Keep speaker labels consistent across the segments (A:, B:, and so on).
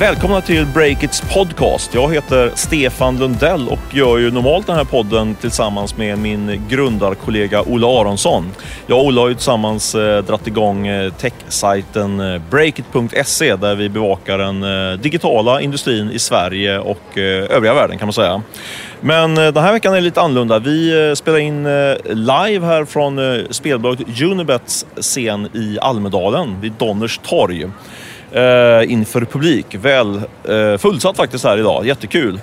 A: Välkomna till Breakits podcast. Jag heter Stefan Lundell och gör ju normalt den här podden tillsammans med min grundarkollega Ola Aronsson. Jag och Ola har ju tillsammans eh, dratt igång eh, techsajten eh, Breakit.se där vi bevakar den eh, digitala industrin i Sverige och eh, övriga världen kan man säga. Men eh, den här veckan är det lite annorlunda. Vi eh, spelar in live här från spelbolaget Unibets scen i Almedalen vid Donners torg eh, inför publik. Väl eh, fullsatt faktiskt här idag. Jättekul.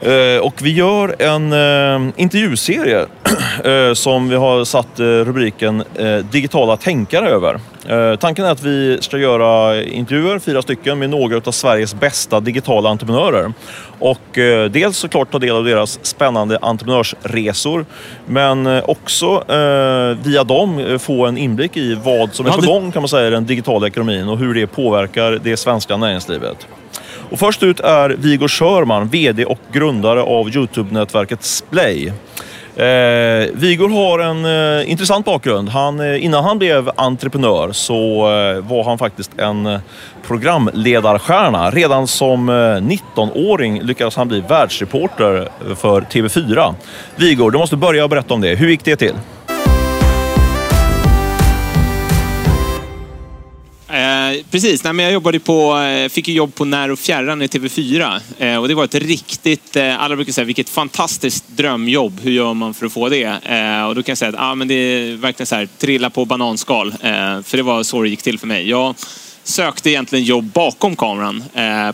A: Eh, och vi gör en eh, intervjuserie eh, som vi har satt rubriken Digitala tänkare över. Tanken är att vi ska göra intervjuer, fyra stycken, med några av Sveriges bästa digitala entreprenörer. Och dels såklart ta del av deras spännande entreprenörsresor, men också via dem få en inblick i vad som är på gång kan man säga i den digitala ekonomin och hur det påverkar det svenska näringslivet. Och först ut är Viggo Sörman, VD och grundare av Youtube-nätverket Splay. Eh, Vigor har en eh, intressant bakgrund. Han, eh, innan han blev entreprenör så eh, var han faktiskt en eh, programledarstjärna. Redan som eh, 19-åring lyckades han bli världsreporter för TV4. Vigor, du måste börja berätta om det. Hur gick det till?
B: Eh, precis, Nej, men jag jobbade på, eh, fick ju jobb på När och fjärran i TV4. Eh, och det var ett riktigt, eh, alla brukar säga vilket fantastiskt drömjobb. Hur gör man för att få det? Och då kan jag säga att ah, men det är verkligen så här, trilla på bananskal. För det var så det gick till för mig. Jag sökte egentligen jobb bakom kameran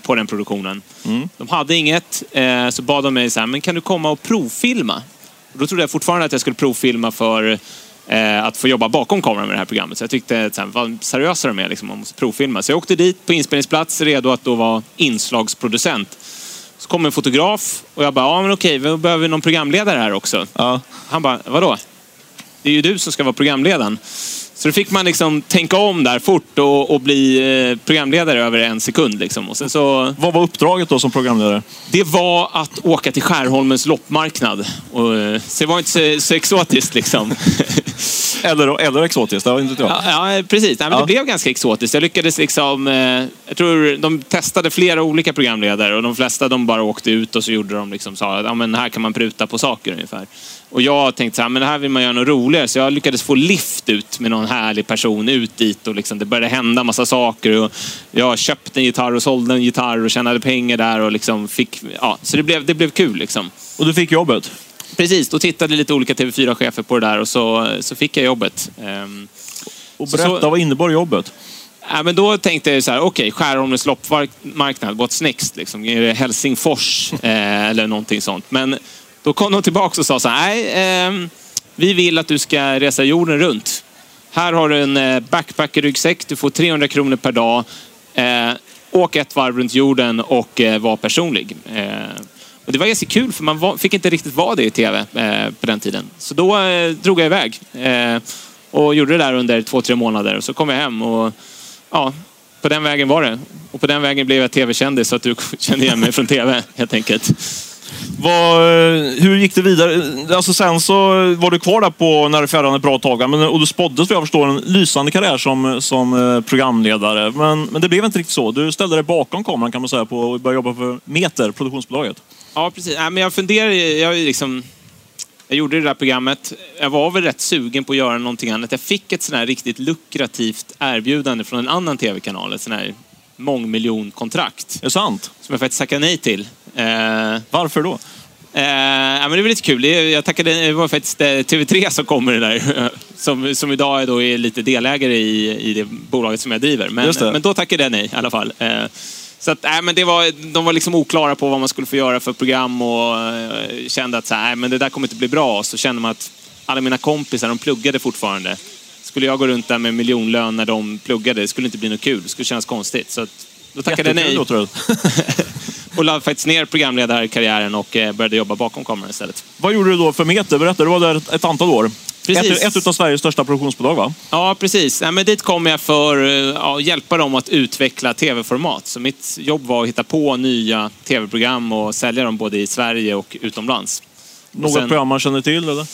B: på den produktionen. De hade inget, så bad de mig så här, men kan du komma och provfilma? Och då trodde jag fortfarande att jag skulle provfilma för att få jobba bakom kameran med det här programmet. Så jag tyckte vad seriösa de är, liksom, man måste provfilma. Så jag åkte dit på inspelningsplats, redo att då vara inslagsproducent. Så kom en fotograf och jag bara, ja men okej, vi behöver någon programledare här också.
A: Ja.
B: Han bara, vadå? Det är ju du som ska vara programledaren. Så då fick man liksom tänka om där fort och, och bli eh, programledare över en sekund. Liksom. Och så,
A: Vad var uppdraget då som programledare?
B: det var att åka till Skärholmens loppmarknad. Och, eh, så det var inte så, så exotiskt liksom.
A: Eller, eller exotiskt, det var inte jag.
B: Ja, ja precis. Nej, men
A: Ja.
B: Det blev ganska exotiskt. Jag lyckades liksom... Eh, jag tror de testade flera olika programledare och de flesta de bara åkte ut och så gjorde de liksom sa att ja, men här kan man pruta på saker ungefär. Och jag tänkte så här, men det här vill man göra något roligare. Så jag lyckades få lift ut med någon härlig person ut dit och liksom, det började hända massa saker. Och jag köpte en gitarr och sålde en gitarr och tjänade pengar där och liksom fick... Ja, så det blev, det blev kul liksom.
A: Och du fick jobbet?
B: Precis, då tittade lite olika TV4-chefer på det där och så, så fick jag jobbet. Ehm,
A: Och berätta,
B: så-
A: vad innebar jobbet?
B: Ja, men då tänkte jag så här, okej, Skärholmens loppmarknad, what's next? Liksom? Är det Helsingfors eh, eller någonting sånt? Men då kom de tillbaka och sa så här, nej, ehm, vi vill att du ska resa jorden runt. Här har du en eh, backpackerryggsäck, du får 300 kronor per dag. Eh, åk ett varv runt jorden och eh, var personlig. Eh, och det var ganska kul för man var, fick inte riktigt vara det i tv eh, på den tiden. Så då eh, drog jag iväg eh, och gjorde det där under två, tre månader. Och så kom jag hem och ja, på den vägen var det. Och på den vägen blev jag tv-kändis så att du kände igen mig från tv helt enkelt.
A: Vad, eh, hur gick det vidare? Alltså sen så var du kvar där på När det fjärran ett bra tag. Men, och du spåddes vad jag förstår, en lysande karriär som, som eh, programledare. Men, men det blev inte riktigt så. Du ställde dig bakom kameran kan man säga på och började jobba för Meter, produktionsbolaget.
B: Ja, precis. Nej, men jag funderade, jag, liksom, jag gjorde det där programmet. Jag var väl rätt sugen på att göra någonting annat. Jag fick ett sån här riktigt lukrativt erbjudande från en annan tv-kanal. Ett sån här mångmiljonkontrakt.
A: Är det sant?
B: Som jag faktiskt tackade nej till. Eh,
A: Varför då?
B: Eh, ja, men det var lite kul. Jag tackade, det var faktiskt eh, TV3 som kommer det där. Som, som idag är, då är lite delägare i, i det bolaget som jag driver. Men,
A: Just det.
B: men då tackade jag nej i alla fall. Eh, så att, nej, men det var, de var liksom oklara på vad man skulle få göra för program och eh, kände att så här, nej, men det där kommer inte bli bra. Så kände man att alla mina kompisar, de pluggade fortfarande. Skulle jag gå runt där med miljonlön när de pluggade, det skulle inte bli något kul. Det skulle kännas konstigt. Så att, då tackade jag nej.
A: Jättekul låter det.
B: Och la faktiskt ner programledarkarriären och eh, började jobba bakom kameran istället.
A: Vad gjorde du då för Meter? Berätta, du var där ett, antal år.
B: Precis.
A: Ett, ett av Sveriges största produktionsbolag va?
B: Ja, precis. Nej, men dit kom jag för eh, ja, att hjälpa dem att utveckla tv-format. Så mitt jobb var att hitta på nya tv-program och sälja dem både i Sverige och utomlands.
A: Något
B: sen-
A: program man känner till eller?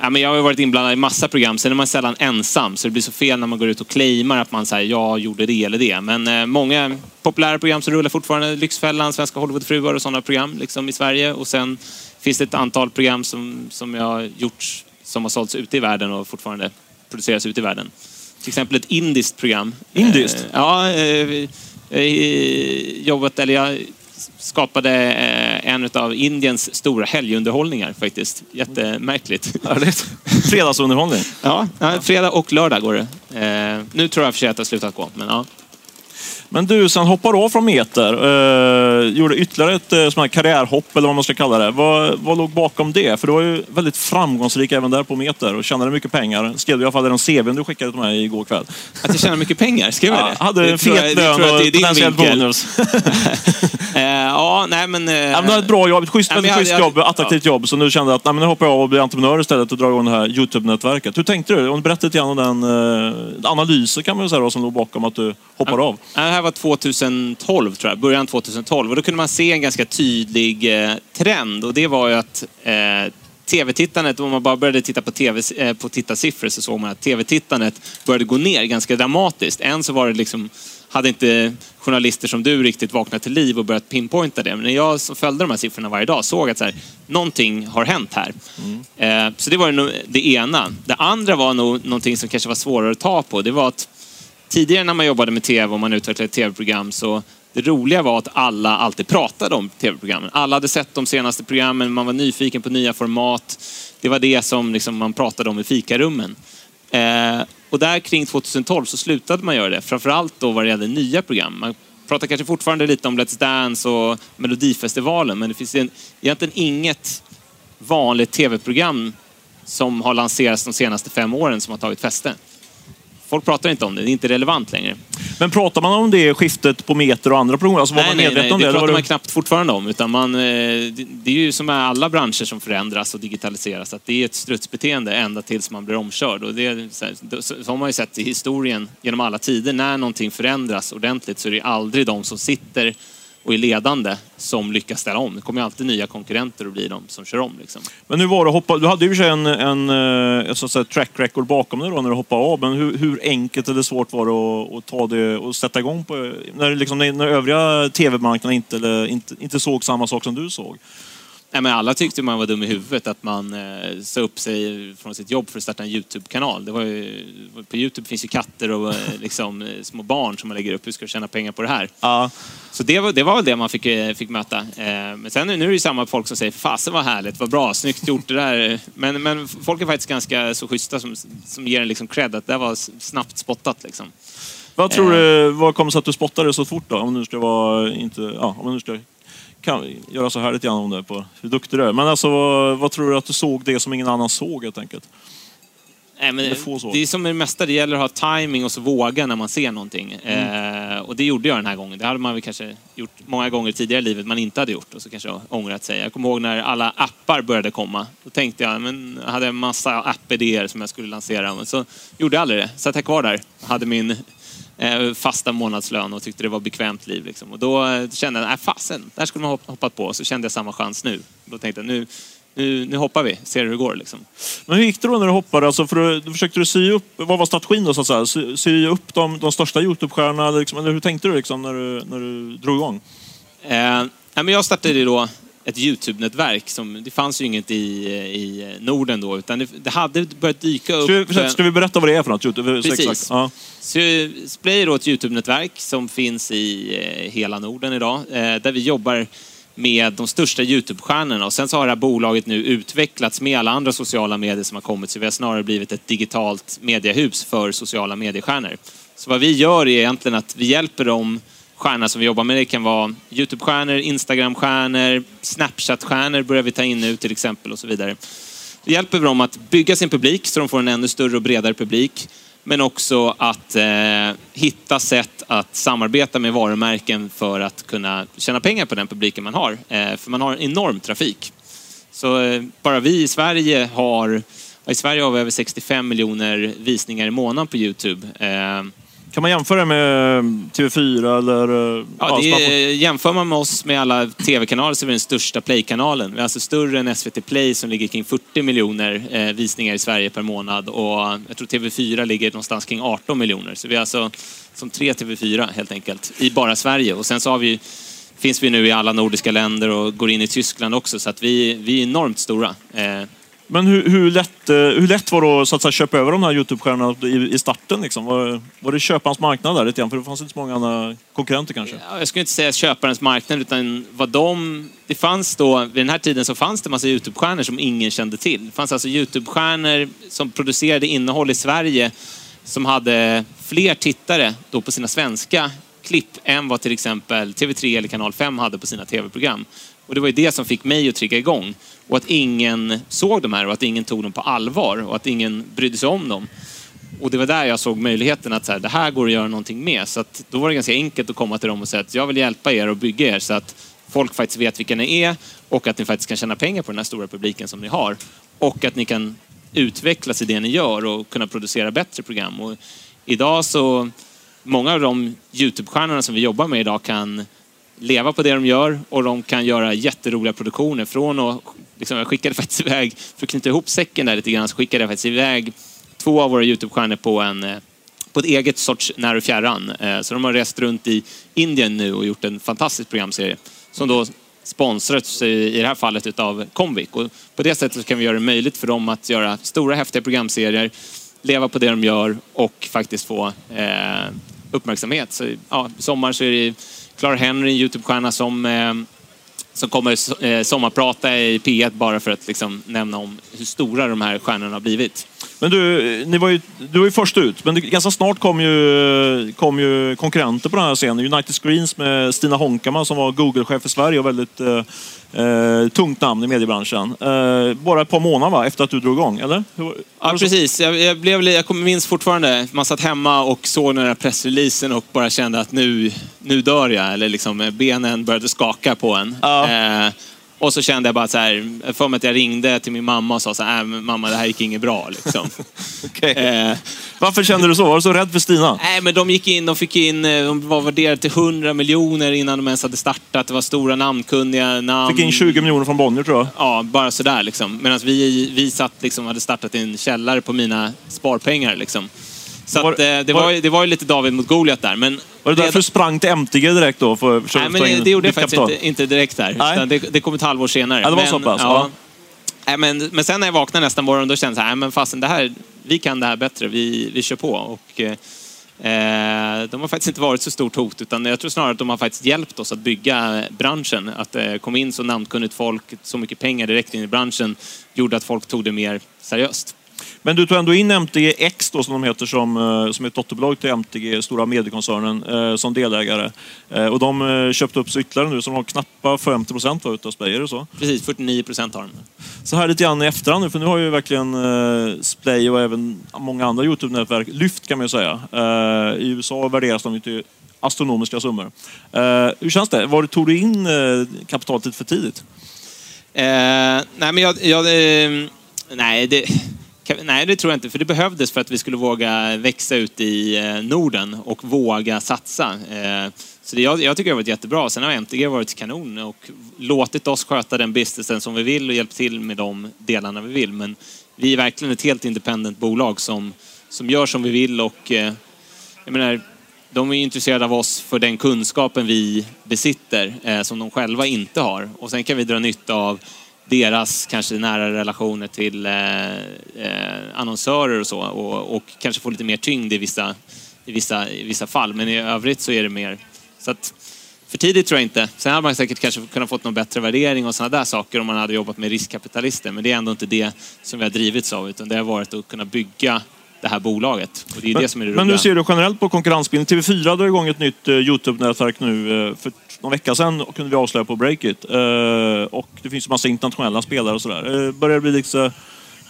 B: Ja, men jag har varit inblandad i massa program, sen är man sällan ensam. Så det blir så fel när man går ut och claimar att man säger jag gjorde det eller det. Men eh, många populära program som rullar fortfarande. Lyxfällan, Svenska Hollywoodfruar och sådana program liksom, i Sverige. Och sen finns det ett antal program som, som jag har gjort som har sålts ute i världen och fortfarande produceras ute i världen. Till exempel ett indiskt program.
C: Indiskt?
B: Eh, ja, eh, jobbat, eller jag skapade eh, en av Indiens stora helgunderhållningar faktiskt. Jättemärkligt.
C: Härligt. Fredagsunderhållning.
B: Ja, fredag och lördag går det. Eh, nu tror jag för sig att det har slutat gå, men ja.
C: Men du, sen hoppade du av från meter. Eh, gjorde ytterligare ett eh, sånt här karriärhopp eller vad man ska kalla det. Vad, vad låg bakom det? För du var ju väldigt framgångsrik även där på meter och tjänade mycket pengar. Skrev du i alla fall i den CVn du skickade till mig igår kväll.
B: Att jag tjänar mycket pengar? Skrev jag det?
C: Ja, hade en fet lön och potentiell bonus.
B: eh, ja, nej men... Eh,
C: ja, men du hade ett bra jobb, ett schysst, väldigt schysst jobb, attraktivt ja. jobb. Så nu kände jag att nej, men nu hoppar jag av och blir entreprenör istället och drar igång det här Youtube-nätverket. Hur tänkte du? Om du berättade lite grann om den eh, analysen kan man säga då, som låg bakom att du hoppar av.
B: Här var 2012 tror jag, början 2012. Och då kunde man se en ganska tydlig eh, trend och det var ju att eh, tv-tittandet, om man bara började titta på, TV, eh, på tittarsiffror så såg man att tv-tittandet började gå ner ganska dramatiskt. Än så var det liksom, hade inte journalister som du riktigt vaknat till liv och börjat pinpointa det. Men när jag som följde de här siffrorna varje dag såg att så här, någonting har hänt här. Mm. Eh, så det var det, det ena. Det andra var nog någonting som kanske var svårare att ta på. Det var att tidigare när man jobbade med tv och man utvecklade tv-program så det roliga var att alla alltid pratade om tv-programmen. Alla hade sett de senaste programmen, man var nyfiken på nya format. Det var det som liksom man pratade om i fikarummen. Eh, och där kring 2012 så slutade man göra det, framförallt då vad det gällde nya program. Man pratar kanske fortfarande lite om Let's Dance och Melodifestivalen, men det finns egentligen inget vanligt tv-program som har lanserats de senaste fem åren som har tagit fäste. Folk pratar inte om det, det är inte relevant längre.
C: Men pratar man om det skiftet på meter och andra program? Alltså
B: nej, man nej, nej, det, det pratar man knappt fortfarande om. Utan man, eh, det är ju som med alla branscher som förändras och digitaliseras, att det är ett strutsbeteende ända tills man blir omkörd. Och det, så har man ju sett i historien genom alla tider, när någonting förändras ordentligt så är det aldrig de som sitter och är ledande som lyckas ställa om. Det kommer alltid nya konkurrenter och blir de som kör om. Liksom.
C: Men hur var det hoppa, du hade ju en, en, en eh, så säga, track record bakom dig då när du hoppade av. Men hur, hur enkelt eller svårt var det att, att, ta det och sätta igång på, när, liksom, när övriga tv-marknaden inte, inte, inte såg samma sak som du såg?
B: Nej, men alla tyckte man var dum i huvudet att man eh, sa upp sig från sitt jobb för att starta en Youtube-kanal. Det var ju, på Youtube finns ju katter och eh, liksom, eh, små barn som man lägger upp. Hur ska du tjäna pengar på det här?
C: Ja.
B: Så det var, det var väl det man fick, eh, fick möta. Eh, men sen nu är det ju samma folk som säger fasen vad härligt, vad bra, snyggt gjort det där. Men, men folk är faktiskt ganska så schyssta som, som ger en liksom cred att det var snabbt spottat. Liksom.
C: Vad tror du, vad kommer sig att du spottade så fort då? Om du ska vara inte, ja, om du ska kan göra så här lite grann om det på hur duktig du är. Men alltså, vad, vad, tror du att du såg det som ingen annan såg helt enkelt?
B: Nej, men det är som med det mesta, det gäller att ha timing och så våga när man ser någonting. Mm. Eh, och det gjorde jag den här gången. Det hade man väl kanske gjort många gånger tidigare i livet man inte hade gjort och så kanske ångrat sig. Jag kommer ihåg när alla appar började komma. Då tänkte jag, men jag hade en massa appidéer som jag skulle lansera. Men så gjorde jag aldrig det. Satt jag kvar där. Hade min fasta månadslön och tyckte det var bekvämt liv. Liksom. Och då eh, kände jag, nej fasen, där skulle man hoppat på. Så kände jag samma chans nu. Då tänkte jag, nu, nu, nu hoppar vi, ser hur det går. Liksom.
C: Men hur gick det då när du hoppade? Alltså, för då försökte du sy upp, vad var strategin då så att säga? Sy, sy upp de, de största Youtube-stjärnorna, liksom, eller hur tänkte du liksom, när, du, när du drog igång?
B: Eh, men jag startade då ett Youtube-nätverk. Som, det fanns ju inget i, i Norden då, utan det, det hade börjat dyka upp...
C: Ska vi, ska vi berätta vad det är för något? YouTube?
B: Precis. Ja. Så Splay är då ett Youtube-nätverk som finns i eh, hela Norden idag, eh, där vi jobbar med de största Youtube-stjärnorna. Och sen så har det här bolaget nu utvecklats med alla andra sociala medier som har kommit, så vi har snarare blivit ett digitalt mediehus för sociala mediestjärnor. Så vad vi gör är egentligen att vi hjälper dem stjärnor som vi jobbar med. Det kan vara Youtube-stjärnor, Instagram-stjärnor, Snapchat-stjärnor börjar vi ta in nu till exempel och så vidare. Det hjälper dem att bygga sin publik så de får en ännu större och bredare publik. Men också att eh, hitta sätt att samarbeta med varumärken för att kunna tjäna pengar på den publiken man har. Eh, för man har en enorm trafik. Så eh, bara vi i Sverige har, i Sverige har vi över 65 miljoner visningar i månaden på Youtube. Eh, Eh,
C: Kan man jämföra med TV4 eller... eh,
B: Ja,
C: får-
B: är, jämför man med oss med alla tv-kanaler så är vi den största Play-kanalen. Vi är alltså större än SVT Play som ligger kring 40 miljoner eh, visningar i Sverige per månad och jag tror TV4 ligger någonstans kring 18 miljoner. Så vi är alltså som tre TV4 helt enkelt i bara Sverige. Och sen så har vi, finns vi nu i alla nordiska länder och går in i Tyskland också så att vi, vi är enormt stora. Eh,
C: men hur, hur, lätt, eh, hur lätt var det att, så att säga, köpa över de här Youtube-stjärnorna i, i starten? Liksom? Var, var det köparens marknad där lite grann? För det fanns inte så många andra konkurrenter kanske.
B: Ja, jag skulle inte säga köparens marknad, utan vad de... Det fanns då, vid den här tiden så fanns det massa YouTube-stjärnor som ingen kände till. Det fanns alltså YouTube-stjärnor som producerade innehåll i Sverige som hade fler tittare då på sina svenska klipp än vad till exempel TV3 eller Kanal 5 hade på sina TV-program. Och det var ju det som fick mig att trigga igång. Och att ingen såg de här och att ingen tog dem på allvar och att ingen brydde sig om dem. Och det var där jag såg möjligheten att så här, det här går att göra någonting med. Så att då var det ganska enkelt att komma till dem och säga att jag vill hjälpa er och bygga er så att folk faktiskt vet vilka ni är och att ni faktiskt kan tjäna pengar på den här stora publiken som ni har. Och att ni kan utvecklas i det ni gör och kunna producera bättre program. Och idag så, många av de YouTube-stjärnorna som vi jobbar med idag kan leva på det de gör och de kan göra jätteroliga produktioner. Från och, liksom, jag skickade faktiskt iväg, för att knyta ihop säcken där lite grann, så skickade jag faktiskt iväg två av våra YouTube-stjärnor på, en, eh, på ett eget sorts när och fjärran. Eh, så de har rest runt i Indien nu och gjort en fantastisk programserie som då sponsrats eh, i det här fallet utav Comvik. Och på det sättet kan vi göra det möjligt för dem att göra stora häftiga programserier, leva på det de gör och faktiskt få eh, uppmärksamhet. Så, ja, sommar så är det Clara Henry, en YouTube-stjärna som eh, som kommer eh, sommarprata i P1 bara för att liksom, nämna om hur stora de här stjärnorna har blivit.
C: Men du, ni var ju, du var ju först ut, men det, ganska snart kom ju, kom ju konkurrenter på den här scenen. United Screens med Stina Honkama som var Google-chef i Sverige och väldigt eh, eh, tungt namn i mediebranschen. Eh, bara ett par månader va, efter att du drog igång, eller? Hur,
B: Ja, precis. Jag, jag, blev, jag minns fortfarande, man satt hemma och såg den här pressreleasen och bara kände att nu, nu dör jag. Eller liksom eh, benen började skaka på en.
C: Ja.
B: Eh, och så kände jag bara så här, jag får mig att jag ringde till min mamma och sa så här, "Äh, mamma det här gick inget bra. Liksom.
C: Okej.
B: eh,
C: Varför kände du så? Var du så rädd för Stina?
B: Nej, men de gick in, de fick in, eh, de var värderade till 100 miljoner innan de ens hade startat. Det var stora namnkunniga namn.
C: Fick in 20 miljoner från Bonnier tror jag.
B: Ja, bara sådär liksom. Medan vi, vi satt liksom, hade startat en källare på mina sparpengar liksom. Så
C: Var-
B: att, eh, det,
C: var-
B: var, det var ju lite David mot Goliat där. Men
C: Var det därför du sprang till MTG direkt då? För, för,
B: Nej, men det gjorde jag faktiskt inte, inte direkt där.
C: Nej.
B: Det, det kom ett halvår senare.
C: Ja, det var
B: men,
C: så pass,
B: Ja.
C: ja.
B: Men, men sen när jag vaknade nästa morgon då kände jag så här, "Nej, men fasen, det här, vi kan det här bättre. Vi, vi kör på. Och, eh, Eh, de har faktiskt inte varit så stort hot utan jag tror snarare att de har faktiskt hjälpt oss att bygga branschen. Att det eh, kom in så namnkunnigt folk, så mycket pengar direkt in i branschen gjorde att folk tog det mer seriöst.
C: Men du tog ändå in MTG X då, som de heter, som, eh, som är ett dotterbolag till MTG, stora mediekoncernen, eh, som delägare. Eh, och de köpte upp sig ytterligare nu, så de har knappt 50 procent utav Splayer och så.
B: Precis, 49 procent har de.
C: Så här lite grann i efterhand nu, för nu har ju verkligen Splay och även många andra Youtube-nätverk lyft kan man ju säga. I USA värderas de ju till astronomiska summor. Hur känns det? Var tog du in kapitalet för tidigt?
B: Eh, nej, men jag... jag eh, nej, det, nej, det tror jag inte. För det behövdes för att vi skulle våga växa ut i eh, Norden och våga satsa. Eh, så det, jag, jag tycker det har varit jättebra. Sen har MTG varit kanon och låtit oss sköta den businessen som vi vill och hjälpt till med de delarna vi vill. Men vi är verkligen ett helt independent bolag som, som gör som vi vill och eh, jag menar, de är intresserade av oss för den kunskapen vi besitter eh, som de själva inte har. Och sen kan vi dra nytta av deras kanske nära relationer till eh, eh, annonsörer och så och, och kanske få lite mer tyngd i vissa, i, vissa, i vissa fall. Men i övrigt så är det mer... Så att, för tidigt tror jag inte. Sen hade man säkert kanske kunnat fått någon bättre värdering och sådana där saker om man hade jobbat med riskkapitalister. Men det är ändå inte det som vi har drivits av utan det har varit att kunna bygga det här bolaget. Och det är det som är det
C: Men nu ser du generellt på konkurrensbilden. TV4 drar igång ett nytt eh, Youtube-nätverk nu. Eh, för någon vecka sedan kunde vi avslöja på Breakit. Eh, och det finns en massa internationella spelare och sådär. Börjar det bli lite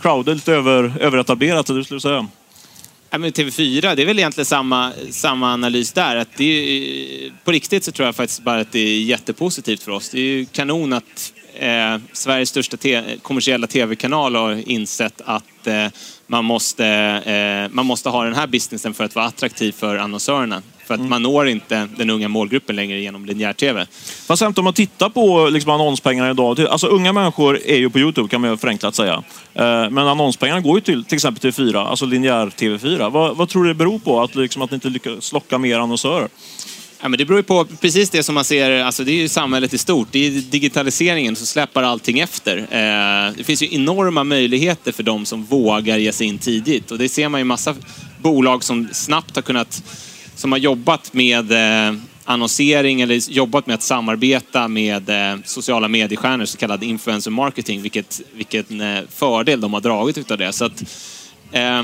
C: crowded, lite över, överetablerat, eller hur skulle du säga?
B: Ja, men TV4, det är väl egentligen samma, samma analys där. Att det är, på riktigt så tror jag faktiskt bara att det är jättepositivt för oss. Det är ju kanon att eh, Sveriges största te kommersiella tv-kanal har insett att eh, man, måste, eh, man måste ha den här businessen för att vara attraktiv för annonsörerna. För att mm. man når inte den unga målgruppen längre genom linjär-tv.
C: Fast om man tittar på liksom annonspengarna idag. Alltså unga människor är ju på Youtube kan man förenklat säga. Eh, men annonspengarna går ju till till exempel till 4, alltså linjär TV4. Vad, vad tror du det beror på? Att, liksom, att ni inte lyckas locka mer annonsörer?
B: Ja, men det beror ju på precis det som man ser, alltså det är ju samhället i stort. Det är digitaliseringen som släpar allting efter. Eh, det finns ju enorma möjligheter för de som vågar ge sig in tidigt. Och det ser man ju massa bolag som snabbt har kunnat, som har jobbat med eh, annonsering eller jobbat med att samarbeta med eh, sociala mediestjärnor, så kallad influencer marketing, vilket, vilken eh, fördel de har dragit utav det. Så att, eh,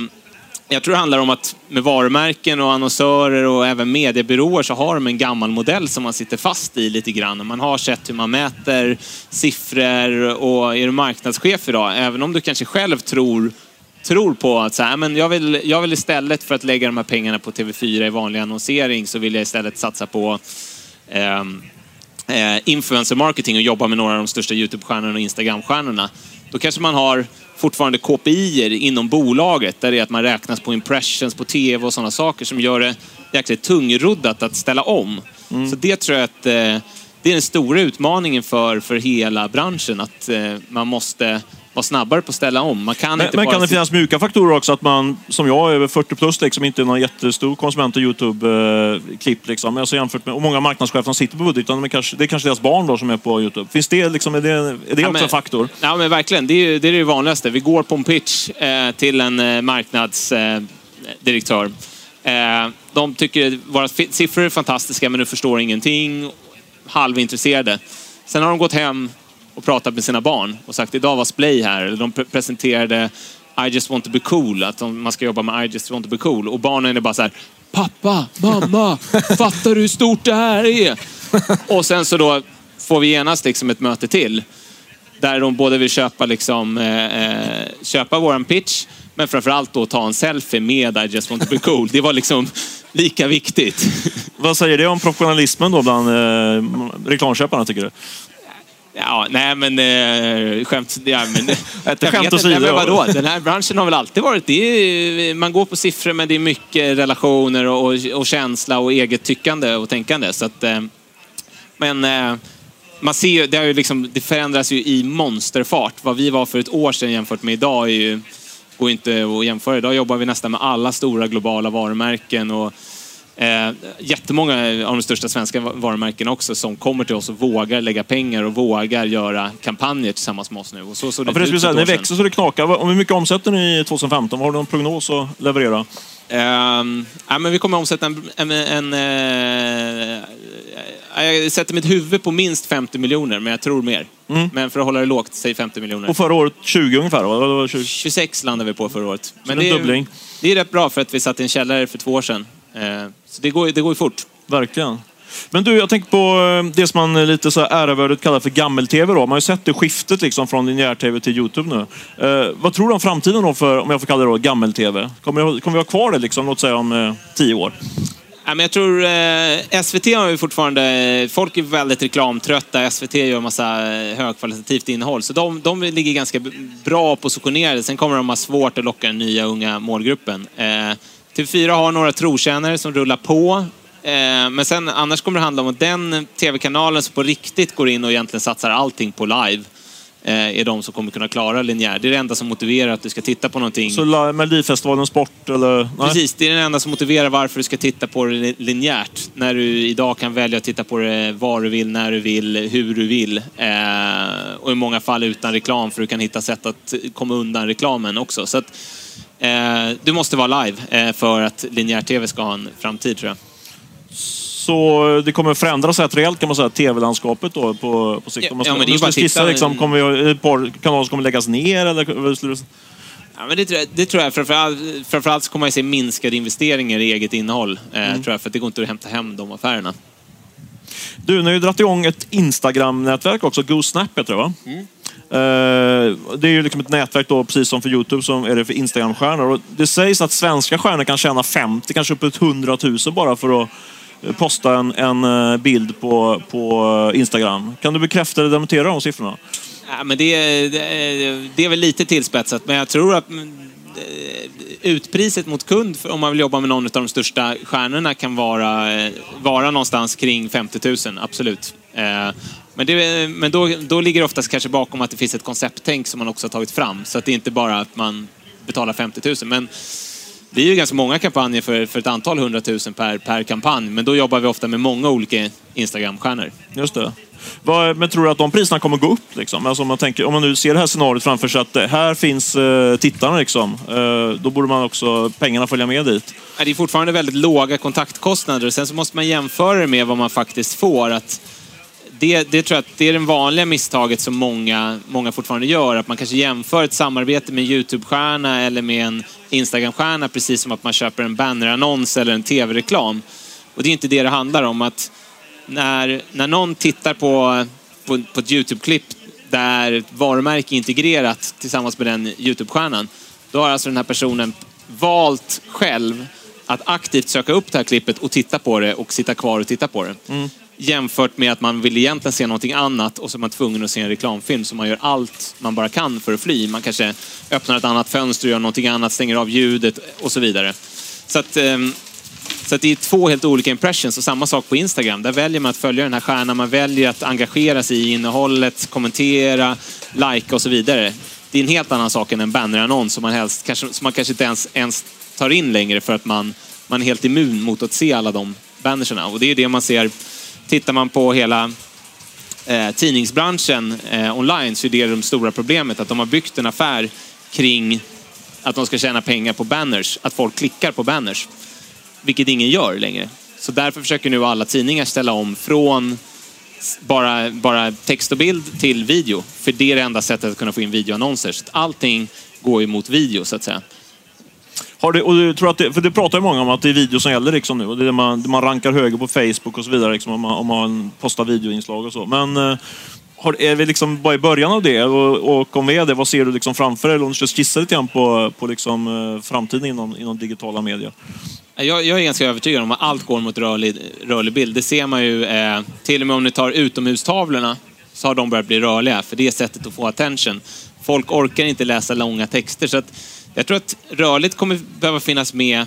B: jag tror det handlar om att med varumärken och annonsörer och även mediebyråer så har de en gammal modell som man sitter fast i lite grann. Man har sett hur man mäter siffror och är du marknadschef idag, även om du kanske själv tror tror på att så här, men jag, vill, jag vill istället för att lägga de här pengarna på TV4 i vanlig annonsering så vill jag istället satsa på ehm, eh, influencer marketing och jobba med några av de största YouTube-stjärnorna och Instagram-stjärnorna. Då kanske man har fortfarande KPI inom bolaget, där det är att man räknas på impressions på TV och sådana saker som gör det jäkligt tungroddat att ställa om. Mm. Så det tror jag att eh, det är den stora utmaningen för, för hela branschen, att eh, man måste vara snabbare på att ställa om. Man kan
C: men,
B: inte
C: men kan det finnas mjuka faktorer också? Att man, som jag, över 40 plus, liksom, inte är någon jättestor konsument av Youtube-klipp. Liksom. Alltså jämfört med, och många marknadschefer som sitter på budgeten, men kanske, det är kanske deras barn då som är på Youtube. Finns det, liksom, är det, är det ja, också
B: men,
C: en faktor?
B: Ja, men verkligen. Det är det, är det vanligaste. Vi går på en pitch eh, till en eh, marknadsdirektör. Eh, de tycker våra siffror är fantastiska, men du förstår ingenting. Halvintresserade. Sen har de gått hem och pratat med sina barn och sagt idag var Splay här. De presenterade I just want to be cool, att man ska jobba med I just want to be cool. Och barnen är bara så här, pappa, mamma, fattar du hur stort det här är? Och sen så då får vi genast liksom ett möte till. Där de både vill köpa, liksom, eh, eh köpa våran pitch, men framförallt då ta en selfie med I just want to be cool. Det var liksom lika viktigt.
C: Vad säger det om professionalismen då bland eh, reklamköparna tycker du?
B: Ja, nej men eh, skämt... Ja, men,
C: jag skämt åsido.
B: Men vadå? Den här branschen har väl alltid varit... Det är, man går på siffror men det är mycket relationer och, och känsla och eget tyckande och tänkande. Så att, eh, men eh, man ser ju, det, ju liksom, det förändras ju i monsterfart. Vad vi var för ett år sedan jämfört med idag är ju, går inte att jämföra. Idag jobbar vi nästan med alla stora globala varumärken och Eh, jättemånga av de största svenska varumärkena också som kommer till oss och vågar lägga pengar och vågar göra kampanjer tillsammans med oss nu. Och så, så det ja,
C: för det skulle säga, ni växer så det knakar. Hur mycket omsätter ni 2015? Har du någon prognos att leverera?
B: Um, ja, men vi kommer att omsätta en... en, en uh, jag sätter mitt huvud på minst 50 miljoner, men jag tror mer. Mm. Men för att hålla det lågt, säg 50 miljoner.
C: Och förra året 20 ungefär? Va?
B: 20. 26 landade vi på förra året.
C: Men det är,
B: det är rätt bra för att vi satt i en källare för två år sedan. Eh, så det går, det går ju fort.
C: Verkligen. Men du, jag tänker på eh, det som man eh, lite så ärevördigt kallar för gammel-tv. då. Man har ju sett det skiftet liksom från linjär-tv till Youtube nu. Eh, vad tror du om framtiden då för, om jag får kalla det då, gammel-tv? Kommer, kommer vi ha kvar det liksom, låt säga om eh, tio år?
B: Ja, men jag tror eh, SVT har ju fortfarande... Folk är väldigt reklamtrötta. SVT gör massa högkvalitativt innehåll. Så de, de ligger ganska bra positionerade. Sen kommer de ha svårt att locka den nya unga målgruppen. Eh, TV4 har några trotjänare som rullar på. Eh, men sen annars kommer det handla om att den tv-kanalen som på riktigt går in och egentligen satsar allting på live eh, är de som kommer kunna klara linjär. Det är det enda som motiverar att du ska titta på någonting.
C: Så Melodifestivalen Sport eller? Nej.
B: Precis, det är det enda som motiverar varför du ska titta på det linjärt. När du idag kan välja att titta på det var du vill, när du vill, hur du vill. Eh, och i många fall utan reklam för du kan hitta sätt att komma undan reklamen också. Så att, du måste vara live eh, för att linjär-tv ska ha en framtid tror jag.
C: Så det kommer förändras rätt rejält kan man säga, tv-landskapet då på, på sikt? Ja,
B: ja, men det är bara
C: skissa, liksom, kommer vi, ett par kanaler som kommer läggas ner eller?
B: Ja, men det, tror jag, det tror jag. Framförallt, framförallt så kommer man se minskade investeringar i eget innehåll. Eh, mm. tror jag, för det går inte att hämta hem de affärerna.
C: Du, ni har ju dragit igång ett Instagram-nätverk också, GoSnap heter det va? Mm. Det är ju liksom ett nätverk då, precis som för Youtube, som är det för Instagram-stjärnor. det sägs att svenska stjärnor kan tjäna 50, kanske uppåt 100 000 bara för att eh, posta en, en eh, bild på, på eh, Instagram. Kan du bekräfta eller dementera de siffrorna?
B: Ja, men det, är, det, är, det är väl lite tillspetsat, men jag tror att mm, utpriset mot kund om man vill jobba med någon av de största stjärnorna kan vara, vara någonstans kring 50 000, absolut. Men, det, men då, då ligger det oftast kanske bakom att det finns ett koncepttänk som man också har tagit fram. Så att det inte bara att man betalar 50 000. Men det är ju ganska många kampanjer för, för ett antal hundratusen per, per kampanj. Men då jobbar vi ofta med många olika Instagram-stjärnor.
C: Just det. Men tror du att de priserna kommer gå upp? Liksom? Alltså om, man tänker, om man nu ser det här scenariot framför sig att här finns eh, tittarna, liksom, eh, då borde man också pengarna följa med dit.
B: Det är fortfarande väldigt låga kontaktkostnader. Sen så måste man jämföra det med vad man faktiskt får. Att det, det tror jag att det är det vanliga misstaget som många, många fortfarande gör. Att man kanske jämför ett samarbete med en YouTube-stjärna eller med en Instagram-stjärna precis som att man köper en bannerannons eller en tv-reklam. Och det är inte det det handlar om. att När, när någon tittar på, på, på ett YouTube-klipp där ett varumärke är integrerat tillsammans med den YouTube-stjärnan, då har alltså den här personen valt själv att aktivt söka upp det här klippet och titta på det och sitta kvar och titta på det. Mm jämfört med att man vill egentligen se någonting annat och så är man tvungen att se en reklamfilm så man gör allt man bara kan för att fly. Man kanske öppnar ett annat fönster, gör någonting annat, stänger av ljudet och så vidare. Så att, ehm, så att det är två helt olika impressions och samma sak på Instagram. Där väljer man att följa den här stjärnan, man väljer att engagera sig i innehållet, kommentera, likea och så vidare. Det är en helt annan sak än en bannerannons som man, helst, kanske, som man kanske inte ens, ens tar in längre för att man, man är helt immun mot att se alla de bannerserna. Och det är det man ser Tittar man på hela eh, tidningsbranschen eh, online så är det det stora problemet. Att de har byggt en affär kring att de ska tjäna pengar på banners. Att folk klickar på banners. Vilket ingen gör längre. Så därför försöker nu alla tidningar ställa om från bara, bara text och bild till video. För det är det enda sättet att kunna få in videoannonser. Så allting går ju mot video så att säga.
C: Har du, och du tror att det, för det pratar ju många om att det är video som gäller liksom nu. Och det är man, man rankar högre på Facebook och så vidare liksom, om, man, om man postar videoinslag och så. Men eh, har, är vi liksom bara i början av det? Och, och om vi är det, vad ser du liksom framför dig? Eller om du ska skissa lite grann på, på liksom, eh, framtiden inom, inom digitala medier?
B: Jag, jag, är ganska övertygad om att allt går mot rörlig, rörlig bild. Det ser man ju eh, till och med om ni tar utomhustavlorna så har de börjat bli rörliga. För det är sättet att få attention. Folk orkar inte läsa långa texter. Så att jag tror att rörligt kommer behöva finnas med.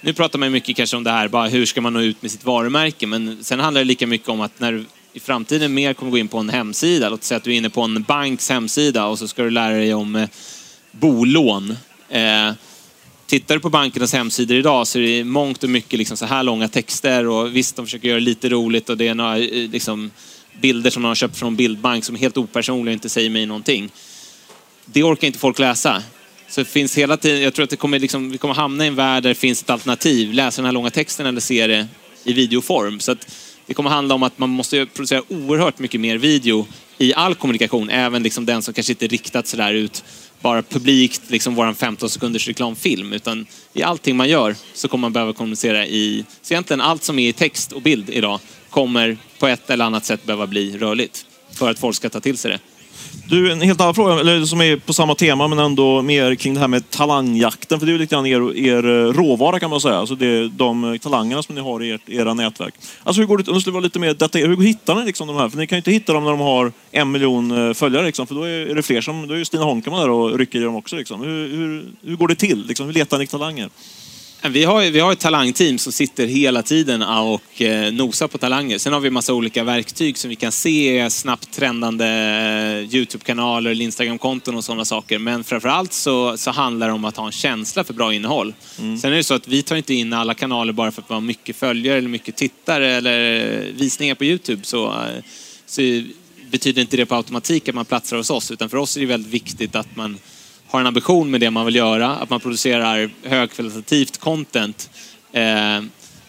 B: Nu pratar man mycket kanske om det här, bara hur ska man nå ut med sitt varumärke? Men sen handlar det lika mycket om att när du i framtiden mer kommer gå in på en hemsida, låt säga att du är inne på en banks hemsida och så ska du lära dig om eh, bolån. Eh, tittar du på bankernas hemsidor idag så är det mångt och mycket liksom så här långa texter och visst, de försöker göra det lite roligt och det är några eh, liksom, bilder som de har köpt från bildbank som är helt opersonliga och inte säger mig någonting. Det orkar inte folk läsa. Så det finns hela tiden, jag tror att det kommer liksom, vi kommer hamna i en värld där det finns ett alternativ. Läsa den här långa texten eller se det i videoform. Så att det kommer handla om att man måste producera oerhört mycket mer video i all kommunikation. Även liksom den som kanske inte är riktad sådär ut bara publikt, liksom våran 15 sekunders reklamfilm. Utan i allting man gör så kommer man behöva kommunicera i... Så egentligen allt som är i text och bild idag kommer på ett eller annat sätt behöva bli rörligt. För att folk ska ta till sig det.
C: Du, en helt annan fråga, eller som är på samma tema men ändå mer kring det här med talangjakten. För det är ju lite grann er, er eh, råvara kan man säga. Alltså det är de eh, talangerna som ni har i ert, era nätverk. Alltså hur går det, om du skulle vara lite mer detaljerad, hur hittar ni liksom de här? För ni kan ju inte hitta dem när de har en miljon eh, följare liksom, för då är det fler som, då är ju Stina Honkaman där och rycker i dem också liksom. Hur, hur, hur går det till? Liksom, hur letar ni talanger?
B: Vi har, vi har ett talangteam som sitter hela tiden och eh, nosar på talanger. Sen har vi massa olika verktyg som vi kan se snabbt trendande eh, Youtube-kanaler, Instagram-konton och sådana saker. Men framförallt så, så handlar det om att ha en känsla för bra innehåll. Mm. Sen är det så att vi tar inte in alla kanaler bara för att man har mycket följare eller mycket tittare eller visningar på Youtube. Så, eh, så betyder inte det på automatik att man platsar hos oss. Utan för oss är det väldigt viktigt att man har en ambition med det man vill göra, att man producerar högkvalitativt content eh,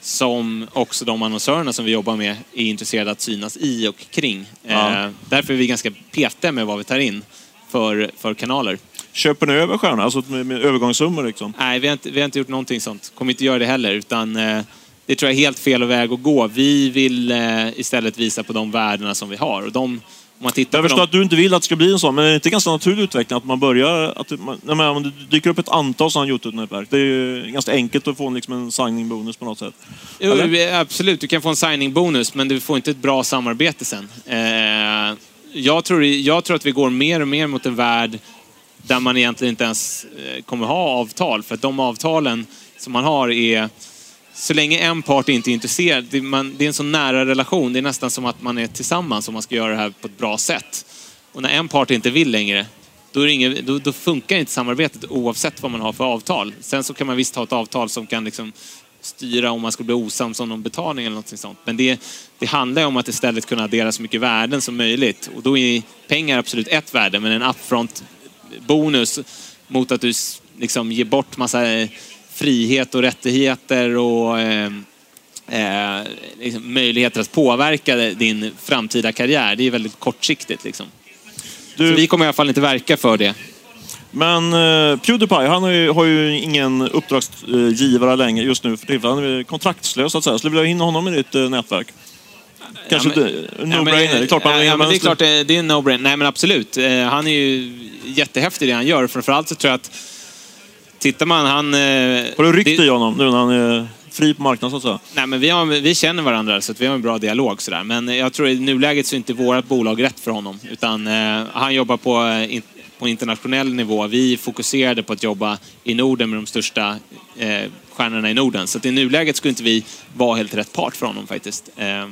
B: som också de annonsörerna som vi jobbar med är intresserade att synas i och kring. Ja. Eh, därför är vi ganska petiga med vad vi tar in för, för kanaler.
C: Köper ni över stjärnor, alltså med, med övergångssummor? Liksom?
B: Nej, vi har, inte, vi har inte gjort någonting sånt. Kommer inte göra det heller. Utan, eh, det tror jag är helt fel väg att gå. Vi vill eh, istället visa på de värdena som vi har. Och de, man tittar
C: Jag förstår att du inte vill att det ska bli en sån, men är det inte ganska naturlig utveckling att man börjar... Att man, nej, men om det dyker upp ett antal sådana Youtube-nätverk, det är ju ganska enkelt att få en, liksom en signing-bonus på något sätt.
B: Jo, absolut, du kan få en signing-bonus, men du får inte ett bra samarbete sen. Eh, jag, tror, jag tror att vi går mer och mer mot en värld där man egentligen inte ens eh, kommer ha avtal. För att de avtalen som man har är... Så länge en part inte är intresserad, det, man, det är en så nära relation. Det är nästan som att man är tillsammans om man ska göra det här på ett bra sätt. Och när en part inte vill längre, då, är inget, då, då funkar inte samarbetet oavsett vad man har för avtal. Sen så kan man visst ha ett avtal som kan liksom styra om man skulle bli osams om någon betalning eller något sånt. Men det, det handlar ju om att istället kunna addera så mycket värden som möjligt. Och då är pengar absolut ett värde, men en upfront bonus mot att du liksom ger bort massa frihet och rättigheter och eh, eh, liksom möjligheter att påverka din framtida karriär. Det är väldigt kortsiktigt. Liksom.
C: Du,
B: Så vi kommer i alla fall inte verka för det.
C: Men uh, Pewdiepie, han har ju, har ju ingen uppdragsgivare längre just nu för tillfället. Han är kontraktslös så att säga. Skulle du vilja in honom i ditt eh, nätverk? Kanske
B: Ja, men-
C: inte
B: Ja,
C: no-brainer. det är klart
B: ja, ja, men det är klart det, det är en no-brainer. Nej men absolut. Eh, Han är ju jättehäftig i det han gör. Framförallt så tror jag att tittar man, han... eh,
C: Har du ryckt i honom nu när han är fri på marknaden så att säga?
B: Nej, men vi, har, vi känner varandra så att vi har en bra dialog. Sådär. Men jag tror i nuläget så är inte vårt bolag rätt för honom. Utan eh, han jobbar på, eh, in, på internationell nivå. Vi fokuserade på att jobba i Norden med de största eh, stjärnorna i Norden. Så att i nuläget skulle inte vi vara helt rätt part för honom faktiskt. Eh,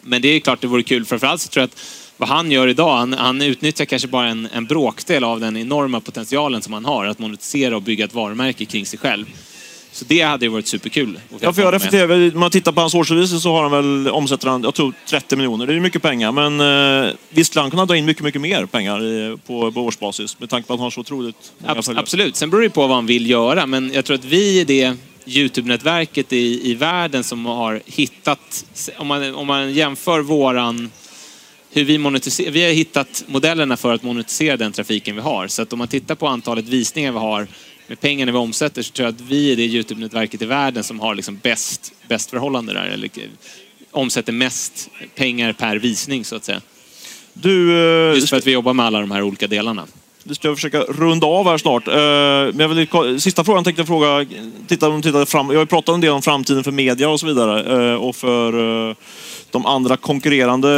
B: men det är klart det vore kul. Framförallt så tror jag att vad han gör idag, han, han utnyttjar kanske bara en, en bråkdel av den enorma potentialen som han har att monetisera och bygga ett varumärke kring sig själv. Så det hade ju varit superkul.
C: Ja, för jag reflekterar, om man tittar på hans årsredovisning så har han väl omsätter han, jag tror 30 miljoner. Det är ju mycket pengar, men eh, visst skulle han kunna dra in mycket, mycket mer pengar i, på, på årsbasis med tanke på att han har så otroligt många
B: Abs-
C: följare.
B: absolut, sen beror det på vad han vill göra. Men jag tror att vi är det Youtube-nätverket i, i världen som har hittat... Om man, om man jämför våran... Hur vi monetiserar... Vi har hittat modellerna för att monetisera den trafiken vi har. Så att om man tittar på antalet visningar vi har med pengarna vi omsätter så tror jag att vi är det Youtube-nätverket i världen som har liksom bäst, bäst förhållande där. Eller omsätter mest pengar per visning så att säga.
C: Du, eh,
B: Just för att vi jobbar med alla de här olika delarna.
C: Vi ska försöka runda av här snart. Eh, Men jag vill, sista frågan tänkte jag fråga, titta, tittar fram, jag har ju pratat en del om framtiden för media och så vidare eh, och för de andra konkurrerande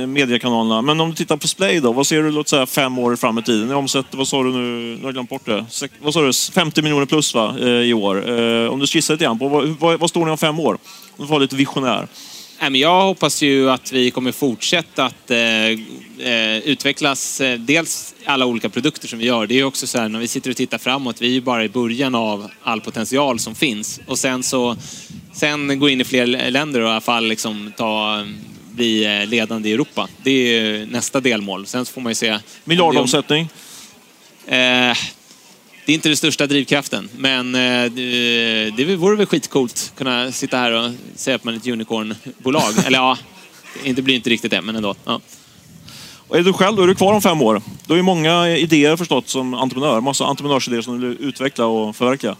C: eh, mediekanalerna. Men om du tittar på Splay då, vad ser du låt säga fem år fram i tiden? Ni omsätter, vad sa du nu, nu har jag glömt bort det. Vad sa du, 50 miljoner plus va, eh, i år. Eh, om du skissar lite grann på, vad, vad, vad står ni om fem år? Om du får vara lite visionär.
B: Men jag hoppas ju att vi kommer fortsätta att eh, eh, utvecklas, eh, dels alla olika produkter som vi gör. Det är ju också så här, när vi sitter och tittar framåt, vi är ju bara i början av all potential som finns. Och sen så, sen gå in i fler länder och i alla fall liksom ta, bli eh, ledande i Europa. Det är ju nästa delmål. Sen så får man ju se...
C: Miljardomsättning.
B: Eh, det är inte den största drivkraften, men eh, det, vore väl skitcoolt att kunna sitta här och säga att man är ett unicornbolag. Eller ja, det blir inte riktigt det, men ändå. Ja.
C: Och är du själv, då är du kvar om fem år. Du har ju många idéer förstått som entreprenör. Massa entreprenörsidéer som du vill utveckla och förverkliga.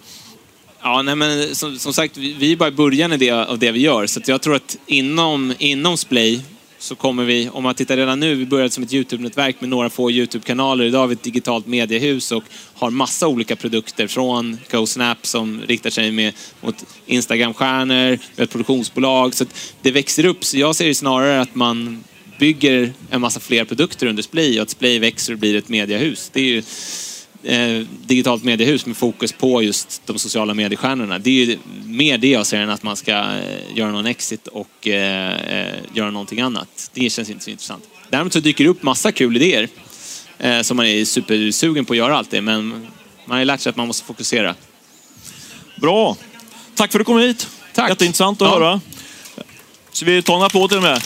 B: Ja, nej, men som, som sagt, vi är bara i början av det, av det vi gör. Så jag tror att inom, inom Splay så kommer vi, om man tittar redan nu, vi började som ett YouTube-nätverk med några få YouTube-kanaler. Idag har vi ett digitalt mediehus och har massa olika produkter från GoSnap som riktar sig med, mot Instagram-stjärnor, vi har ett produktionsbolag. Så att det växer upp. Så jag ser det snarare att man bygger en massa fler produkter under Splay och att Splay växer och blir ett mediehus. Det är ju eh, digitalt mediehus med fokus på just de sociala mediestjärnorna. Det är ju mer det jag ser än att man ska eh, göra någon exit och eh, eh, göra någonting annat. Det känns inte så intressant. Däremot så dyker det upp massa kul idéer som man är supersugen på att göra alltid, men man har ju lärt sig att man måste fokusera.
C: Bra! Tack för att du kom hit.
B: Tack.
C: Jätteintressant att
B: Ja.
C: höra. Så vi tar en applåd till och med.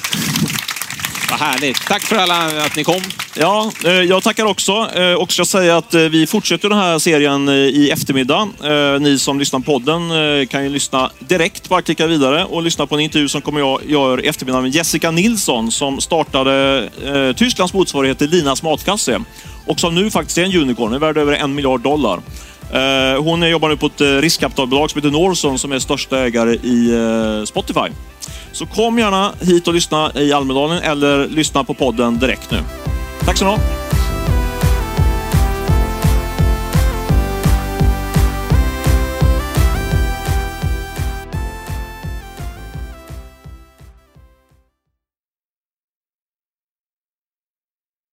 B: Vad härligt. Tack för alla att ni kom.
C: Ja, eh, jag tackar också. Eh, och ska säga att eh, vi fortsätter den här serien i eftermiddag. Ni som lyssnar på podden kan ju lyssna direkt, bara klicka vidare och lyssna på en intervju som kommer jag göra i eftermiddag med Jessica Nilsson som startade Tysklands motsvarighet till Linas matkasse och som nu faktiskt är en unicorn, är värd över en miljard dollar. Hon jobbar nu på ett riskkapitalbolag som heter Norson som är största ägare i Spotify. Så kom gärna hit och lyssna i Almedalen eller lyssna på podden direkt nu. Tack så mycket.